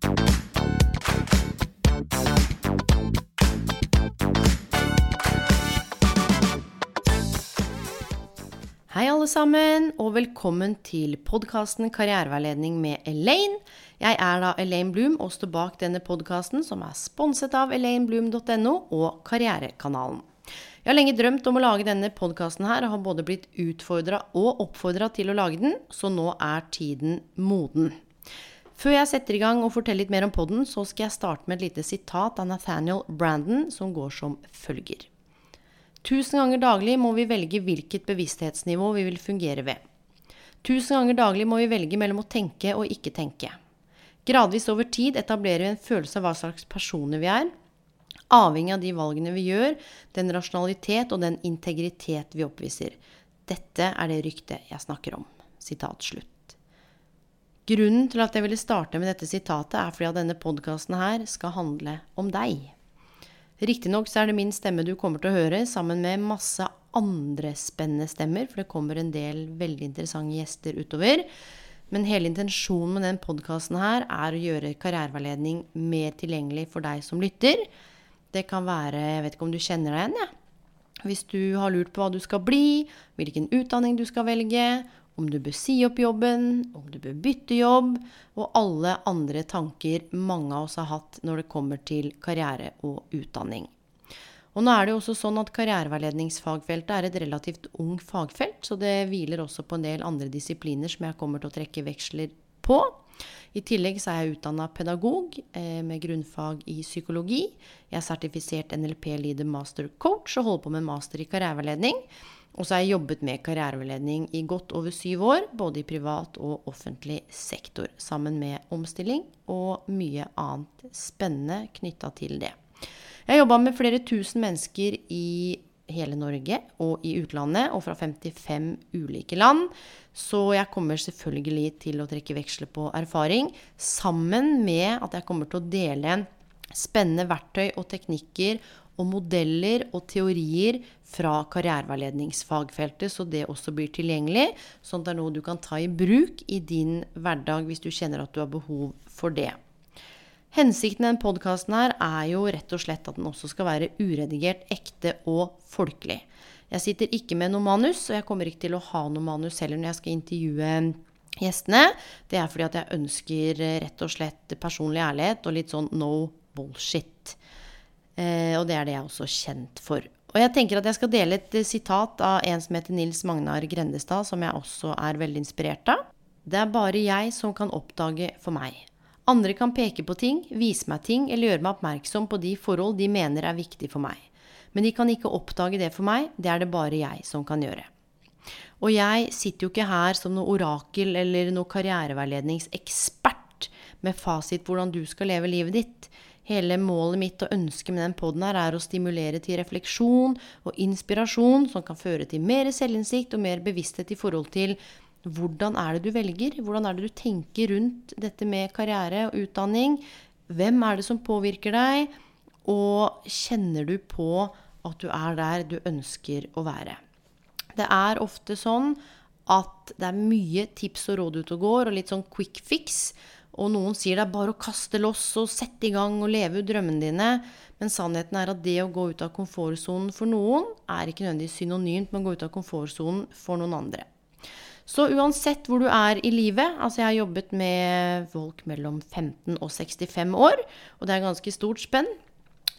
Hei, alle sammen, og velkommen til podkasten Karriereveiledning med Elaine. Jeg er da Elaine Bloom og står bak denne podkasten, som er sponset av elainebloom.no og Karrierekanalen. Jeg har lenge drømt om å lage denne podkasten her, og har både blitt utfordra og oppfordra til å lage den, så nå er tiden moden. Før jeg setter i gang og forteller litt mer om podden, så skal jeg starte med et lite sitat av Nathaniel Brandon, som går som følger. Tusen ganger daglig må vi velge hvilket bevissthetsnivå vi vil fungere ved. Tusen ganger daglig må vi velge mellom å tenke og ikke tenke. Gradvis over tid etablerer vi en følelse av hva slags personer vi er, avhengig av de valgene vi gjør, den rasjonalitet og den integritet vi oppviser. Dette er det ryktet jeg snakker om. Sitat slutt. Grunnen til at jeg ville starte med dette sitatet, er fordi at denne podkasten her skal handle om deg. Riktignok så er det min stemme du kommer til å høre, sammen med masse andre spennende stemmer, for det kommer en del veldig interessante gjester utover. Men hele intensjonen med den podkasten her er å gjøre karriereveiledning mer tilgjengelig for deg som lytter. Det kan være Jeg vet ikke om du kjenner deg igjen, jeg. Ja. Hvis du har lurt på hva du skal bli, hvilken utdanning du skal velge, om du bør si opp jobben, om du bør bytte jobb, og alle andre tanker mange av oss har hatt når det kommer til karriere og utdanning. Og nå er det jo også sånn at Karriereveiledningsfagfeltet er et relativt ung fagfelt, så det hviler også på en del andre disipliner som jeg kommer til å trekke veksler på. I tillegg så er jeg utdanna pedagog eh, med grunnfag i psykologi. Jeg er sertifisert NLP Leader Master Coach og holder på med master i karriereveiledning. Og så har jeg jobbet med karriereveiledning i godt over syv år, både i privat og offentlig sektor, sammen med omstilling og mye annet spennende knytta til det. Jeg har jobba med flere tusen mennesker i hele Norge og i utlandet, og fra 55 ulike land. Så jeg kommer selvfølgelig til å trekke veksler på erfaring, sammen med at jeg kommer til å dele spennende verktøy og teknikker og modeller og teorier fra karriereveiledningsfagfeltet, så det også blir tilgjengelig. Sånn at det er noe du kan ta i bruk i din hverdag hvis du kjenner at du har behov for det. Hensikten med denne podkasten er jo rett og slett at den også skal være uredigert, ekte og folkelig. Jeg sitter ikke med noe manus, og jeg kommer ikke til å ha noe manus heller når jeg skal intervjue gjestene. Det er fordi at jeg ønsker rett og slett personlig ærlighet og litt sånn no bullshit. Eh, og det er det jeg er også kjent for. Og jeg tenker at jeg skal dele et eh, sitat av en som heter Nils Magnar Grendestad, som jeg også er veldig inspirert av. Det er bare jeg som kan oppdage for meg. Andre kan peke på ting, vise meg ting eller gjøre meg oppmerksom på de forhold de mener er viktig for meg. Men de kan ikke oppdage det for meg, det er det bare jeg som kan gjøre. Og jeg sitter jo ikke her som noe orakel eller noe karriereveiledningsekspert med fasit hvordan du skal leve livet ditt. Hele målet mitt og ønsket med den poden her er å stimulere til refleksjon og inspirasjon som kan føre til mer selvinnsikt og mer bevissthet i forhold til hvordan er det du velger? Hvordan er det du tenker rundt dette med karriere og utdanning? Hvem er det som påvirker deg? Og kjenner du på at du er der du ønsker å være? Det er ofte sånn at det er mye tips og råd ute og går, og litt sånn quick fix. Og noen sier det er bare å kaste loss og sette i gang og leve ut drømmene dine. Men sannheten er at det å gå ut av komfortsonen for noen er ikke nødvendigvis synonymt med å gå ut av komfortsonen for noen andre. Så uansett hvor du er i livet Altså, jeg har jobbet med folk mellom 15 og 65 år, og det er ganske stort spenn.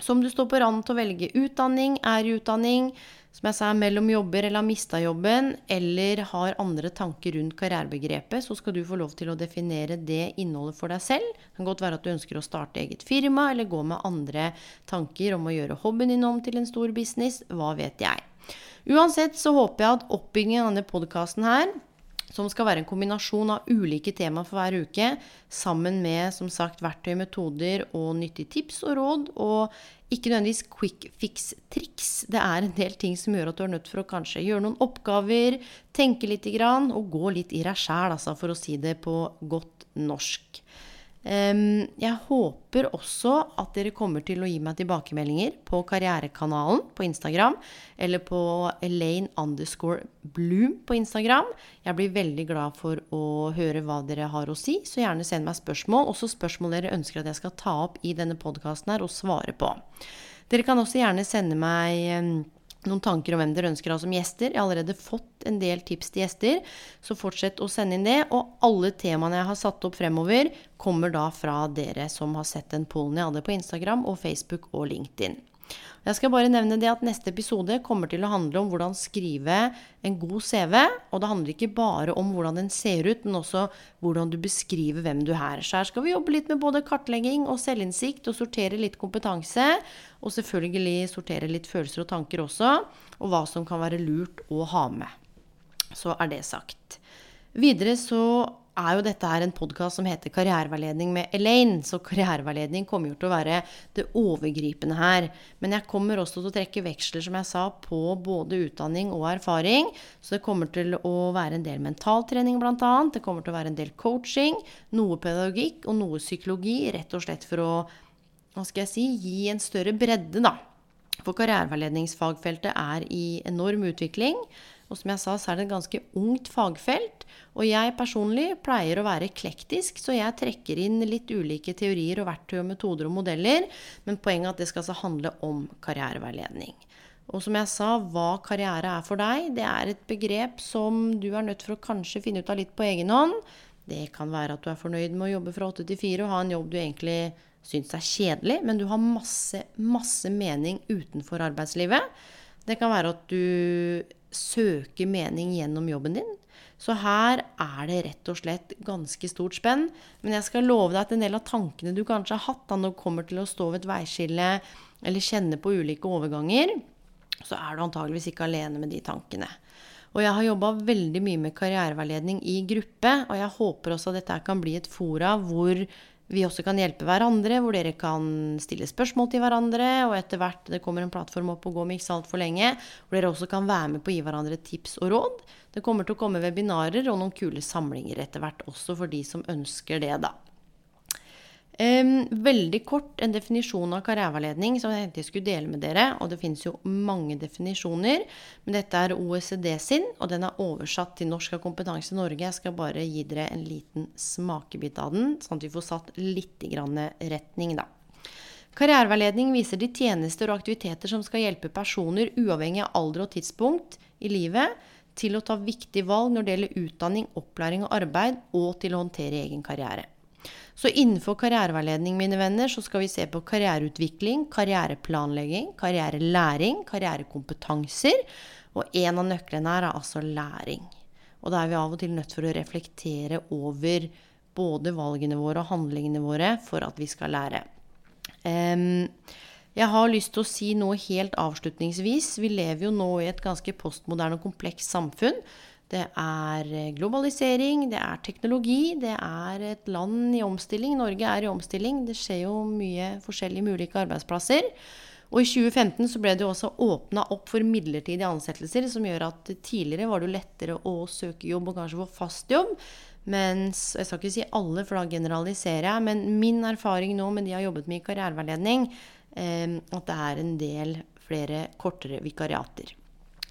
Så om du står på randen til å velge utdanning, er i utdanning, som jeg sa, mellom jobber eller har mista jobben, eller har andre tanker rundt karrierebegrepet, så skal du få lov til å definere det innholdet for deg selv. Det kan godt være at du ønsker å starte eget firma, eller gå med andre tanker om å gjøre hobbyen din om til en stor business. Hva vet jeg. Uansett så håper jeg at oppbyggingen av denne podkasten her som skal være en kombinasjon av ulike tema for hver uke, sammen med som sagt verktøy, metoder og nyttige tips og råd. Og ikke nødvendigvis quick fix-triks. Det er en del ting som gjør at du er nødt for å kanskje gjøre noen oppgaver, tenke litt og gå litt i deg sjæl, altså, for å si det på godt norsk. Jeg håper også at dere kommer til å gi meg tilbakemeldinger på Karrierekanalen på Instagram, eller på Elaine underscore Bloom på Instagram. Jeg blir veldig glad for å høre hva dere har å si, så gjerne send meg spørsmål. Også spørsmål dere ønsker at jeg skal ta opp i denne podkasten her og svare på. Dere kan også gjerne sende meg noen tanker om hvem dere ønsker å ha som gjester. Jeg har allerede fått en del tips til gjester, så fortsett å sende inn det. Og alle temaene jeg har satt opp fremover, kommer da fra dere som har sett den pollen jeg hadde på Instagram og Facebook og LinkedIn. Jeg skal bare nevne det at neste episode kommer til å handle om hvordan skrive en god CV. Og det handler ikke bare om hvordan den ser ut, men også hvordan du beskriver hvem du er. Så her skal vi jobbe litt med både kartlegging og selvinnsikt, og sortere litt kompetanse. Og selvfølgelig sortere litt følelser og tanker også, og hva som kan være lurt å ha med. Så er det sagt. Videre så er jo dette her en podkast som heter Karriereveiledning med Elaine. Så karriereveiledning kommer jo til å være det overgripende her. Men jeg kommer også til å trekke veksler, som jeg sa, på både utdanning og erfaring. Så det kommer til å være en del mentaltrening, bl.a. Det kommer til å være en del coaching, noe pedagogikk og noe psykologi, rett og slett for å hva skal jeg si, gi en større bredde, da. For karriereveiledningsfagfeltet er i enorm utvikling. Og som jeg sa, så er det et ganske ungt fagfelt. Og jeg personlig pleier å være eklektisk, så jeg trekker inn litt ulike teorier og verktøy og metoder og modeller. Men poenget er at det skal altså handle om karriereveiledning. Og som jeg sa, hva karriere er for deg, det er et begrep som du er nødt for å kanskje finne ut av litt på egen hånd. Det kan være at du er fornøyd med å jobbe fra åtte til fire og ha en jobb du egentlig syns er kjedelig, men du har masse, masse mening utenfor arbeidslivet. Det kan være at du søker mening gjennom jobben din. Så her er det rett og slett ganske stort spenn. Men jeg skal love deg at en del av tankene du kanskje har hatt da når du kommer til å stå ved et veiskille eller kjenne på ulike overganger, så er du antageligvis ikke alene med de tankene. Og jeg har jobba veldig mye med karriereveiledning i gruppe, og jeg håper også at dette kan bli et fora hvor vi også kan hjelpe hverandre, hvor dere kan stille spørsmål til hverandre. Og etter hvert det kommer en plattform opp og gå med ikke så altfor lenge, hvor dere også kan være med på å gi hverandre tips og råd. Det kommer til å komme webinarer og noen kule samlinger etter hvert også for de som ønsker det, da. Um, veldig kort en definisjon av karriereveiledning som jeg tenkte jeg skulle dele med dere. Og det finnes jo mange definisjoner, men dette er OECD sin, og den er oversatt til Norsk av Kompetanse Norge. Jeg skal bare gi dere en liten smakebit av den, sånn at vi får satt litt retning, da. Karriereveiledning viser de tjenester og aktiviteter som skal hjelpe personer, uavhengig av alder og tidspunkt i livet, til å ta viktige valg når det gjelder utdanning, opplæring og arbeid, og til å håndtere egen karriere. Så innenfor karriereveiledning, mine venner, så skal vi se på karriereutvikling, karriereplanlegging, karrierelæring, karrierekompetanser. Og en av nøklene her er altså læring. Og da er vi av og til nødt for å reflektere over både valgene våre og handlingene våre for at vi skal lære. Um, jeg har lyst til å si noe helt avslutningsvis. Vi lever jo nå i et ganske postmoderne og komplekst samfunn. Det er eh, globalisering, det er teknologi, det er et land i omstilling. Norge er i omstilling. Det skjer jo mye forskjellig med ulike arbeidsplasser. Og i 2015 så ble det jo også åpna opp for midlertidige ansettelser, som gjør at tidligere var det jo lettere å søke jobb og kanskje få fast jobb. Mens Jeg skal ikke si alle, for da generaliserer jeg. Men min erfaring nå med de jeg har jobbet med i karriereveiledning, eh, at det er en del flere kortere vikariater.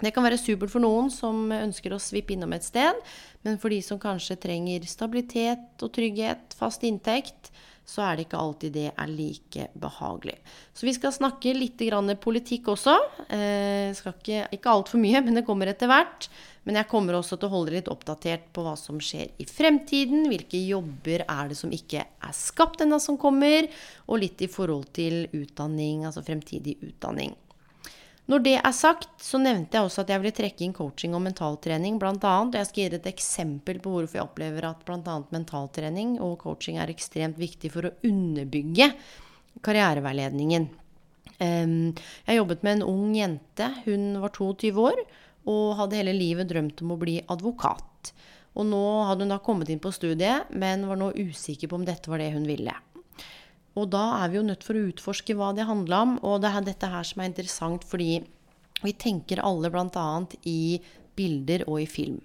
Det kan være supert for noen som ønsker å svippe innom et sted, men for de som kanskje trenger stabilitet og trygghet, fast inntekt, så er det ikke alltid det er like behagelig. Så vi skal snakke litt politikk også. Eh, skal ikke ikke altfor mye, men det kommer etter hvert. Men jeg kommer også til å holde litt oppdatert på hva som skjer i fremtiden. Hvilke jobber er det som ikke er skapt ennå, som kommer. Og litt i forhold til utdanning, altså fremtidig utdanning. Når det er sagt, så nevnte jeg også at jeg ville trekke inn coaching og mentaltrening bl.a. Og jeg skal gi deg et eksempel på hvorfor jeg opplever at bl.a. mentaltrening og coaching er ekstremt viktig for å underbygge karriereveiledningen. Jeg jobbet med en ung jente. Hun var 22 år og hadde hele livet drømt om å bli advokat. Og nå hadde hun da kommet inn på studiet, men var nå usikker på om dette var det hun ville. Og da er vi jo nødt for å utforske hva det handla om. Og det er dette her som er interessant, fordi vi tenker alle bl.a. i bilder og i film.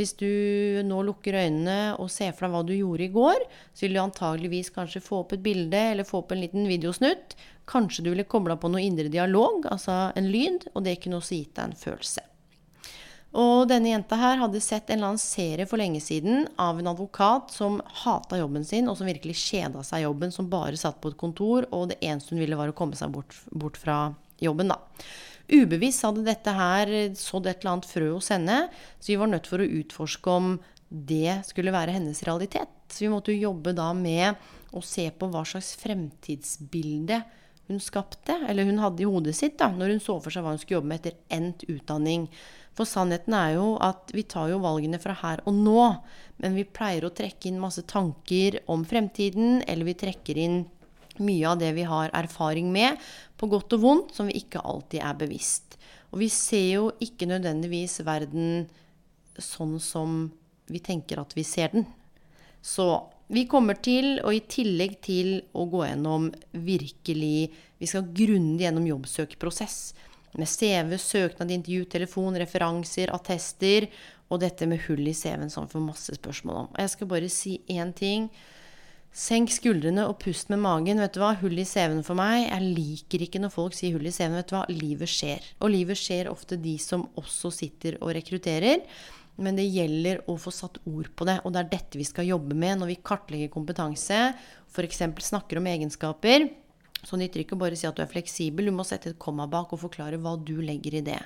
Hvis du nå lukker øynene og ser for deg hva du gjorde i går, så vil du antageligvis kanskje få opp et bilde eller få opp en liten videosnutt. Kanskje du ville kobla på noe indre dialog, altså en lyd, og det kunne også gitt deg en følelse. Og denne jenta her hadde sett en eller annen serie for lenge siden av en advokat som hata jobben sin, og som virkelig kjeda seg jobben, som bare satt på et kontor, og det eneste hun ville, var å komme seg bort, bort fra jobben, da. Ubevisst hadde dette her sådd et eller annet frø hos henne, så vi var nødt for å utforske om det skulle være hennes realitet. Så vi måtte jo jobbe da med å se på hva slags fremtidsbilde hun skapte, eller hun hadde i hodet sitt, da, når hun så for seg hva hun skulle jobbe med etter endt utdanning. For sannheten er jo at vi tar jo valgene fra her og nå, men vi pleier å trekke inn masse tanker om fremtiden, eller vi trekker inn mye av det vi har erfaring med, på godt og vondt, som vi ikke alltid er bevisst. Og vi ser jo ikke nødvendigvis verden sånn som vi tenker at vi ser den. Så vi kommer til, og i tillegg til å gå gjennom virkelig Vi skal grundig gjennom jobbsøkeprosess. Med CV, søknad, intervju, telefon, referanser, attester. Og dette med hull i CV-en som vi får masse spørsmål om. Og jeg skal bare si én ting. Senk skuldrene og pust med magen. Vet du hva? Hull i CV-en for meg. Jeg liker ikke når folk sier hull i CV-en. Vet du hva? Livet skjer. Og livet skjer ofte de som også sitter og rekrutterer. Men det gjelder å få satt ord på det. Og det er dette vi skal jobbe med når vi kartlegger kompetanse. F.eks. snakker om egenskaper. Så nytter ikke å bare si at du er fleksibel. Du må sette et komma bak og forklare hva du legger i det.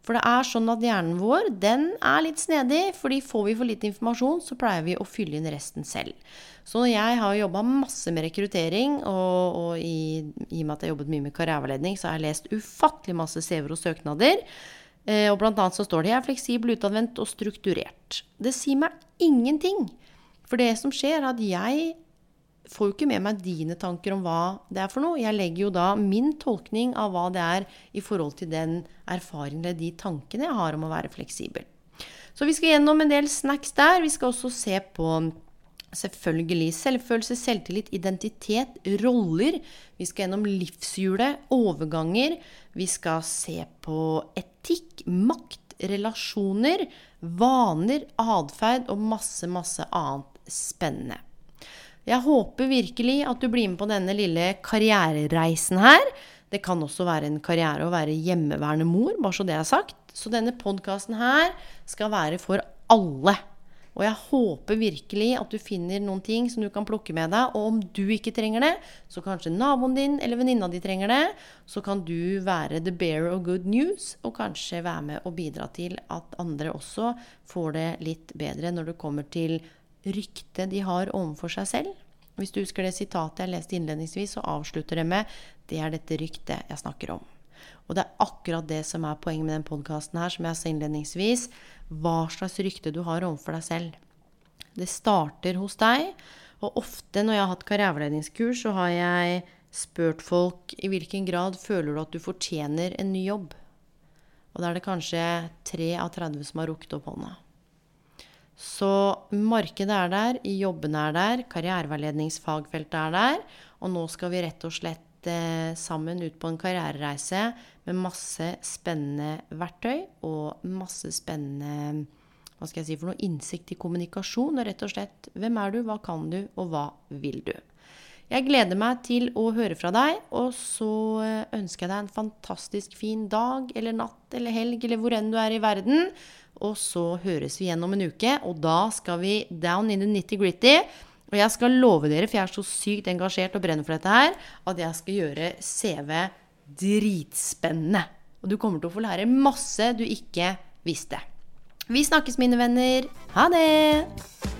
For det er sånn at hjernen vår den er litt snedig. fordi får vi for lite informasjon, så pleier vi å fylle inn resten selv. Så når jeg har jobba masse med rekruttering, og, og i, i, og med at jeg har jobbet mye med karriereveiledning, så har jeg lest ufattelig masse CV-er og søknader. Eh, og blant annet så står det 'jeg er fleksibel, utadvendt og strukturert'. Det sier meg ingenting. For det som skjer, er at jeg får jo ikke med meg dine tanker om hva det er for noe. Jeg legger jo da min tolkning av hva det er i forhold til den erfaringen eller de tankene jeg har om å være fleksibel. Så vi skal gjennom en del snacks der. Vi skal også se på selvfølgelig selvfølelse, selvtillit, identitet, roller. Vi skal gjennom livshjulet, overganger. Vi skal se på etikk, makt, relasjoner, vaner, atferd og masse, masse annet spennende. Jeg håper virkelig at du blir med på denne lille karrierereisen her. Det kan også være en karriere å være hjemmeværende mor, bare så det er sagt. Så denne podkasten her skal være for alle. Og jeg håper virkelig at du finner noen ting som du kan plukke med deg. Og om du ikke trenger det, så kanskje naboen din eller venninna di trenger det. Så kan du være the bearer of good news, og kanskje være med og bidra til at andre også får det litt bedre når det kommer til ryktet de har overfor seg selv. Hvis du husker det sitatet jeg leste innledningsvis, så avslutter det med det er dette ryktet jeg snakker om. Og det er akkurat det som er poenget med den podkasten her, som jeg sa innledningsvis. Hva slags rykte du har overfor deg selv. Det starter hos deg. Og ofte når jeg har hatt karriereveiledningskurs, så har jeg spurt folk i hvilken grad føler du at du fortjener en ny jobb. Og da er det kanskje 3 av 30 som har rukket opp hånda. Så markedet er der, jobbene er der, karriereveiledningsfagfeltet er der. Og nå skal vi rett og slett eh, sammen ut på en karrierereise med masse spennende verktøy og masse spennende hva skal jeg si for noe, innsikt i kommunikasjon. Og rett og slett hvem er du, hva kan du, og hva vil du? Jeg gleder meg til å høre fra deg, og så eh, ønsker jeg deg en fantastisk fin dag eller natt eller helg eller hvor enn du er i verden. Og så høres vi igjen om en uke, og da skal vi down in the nitty-gritty. Og jeg skal love dere, for jeg er så sykt engasjert og brenner for dette her, at jeg skal gjøre CV dritspennende. Og du kommer til å få lære masse du ikke visste. Vi snakkes, mine venner. Ha det!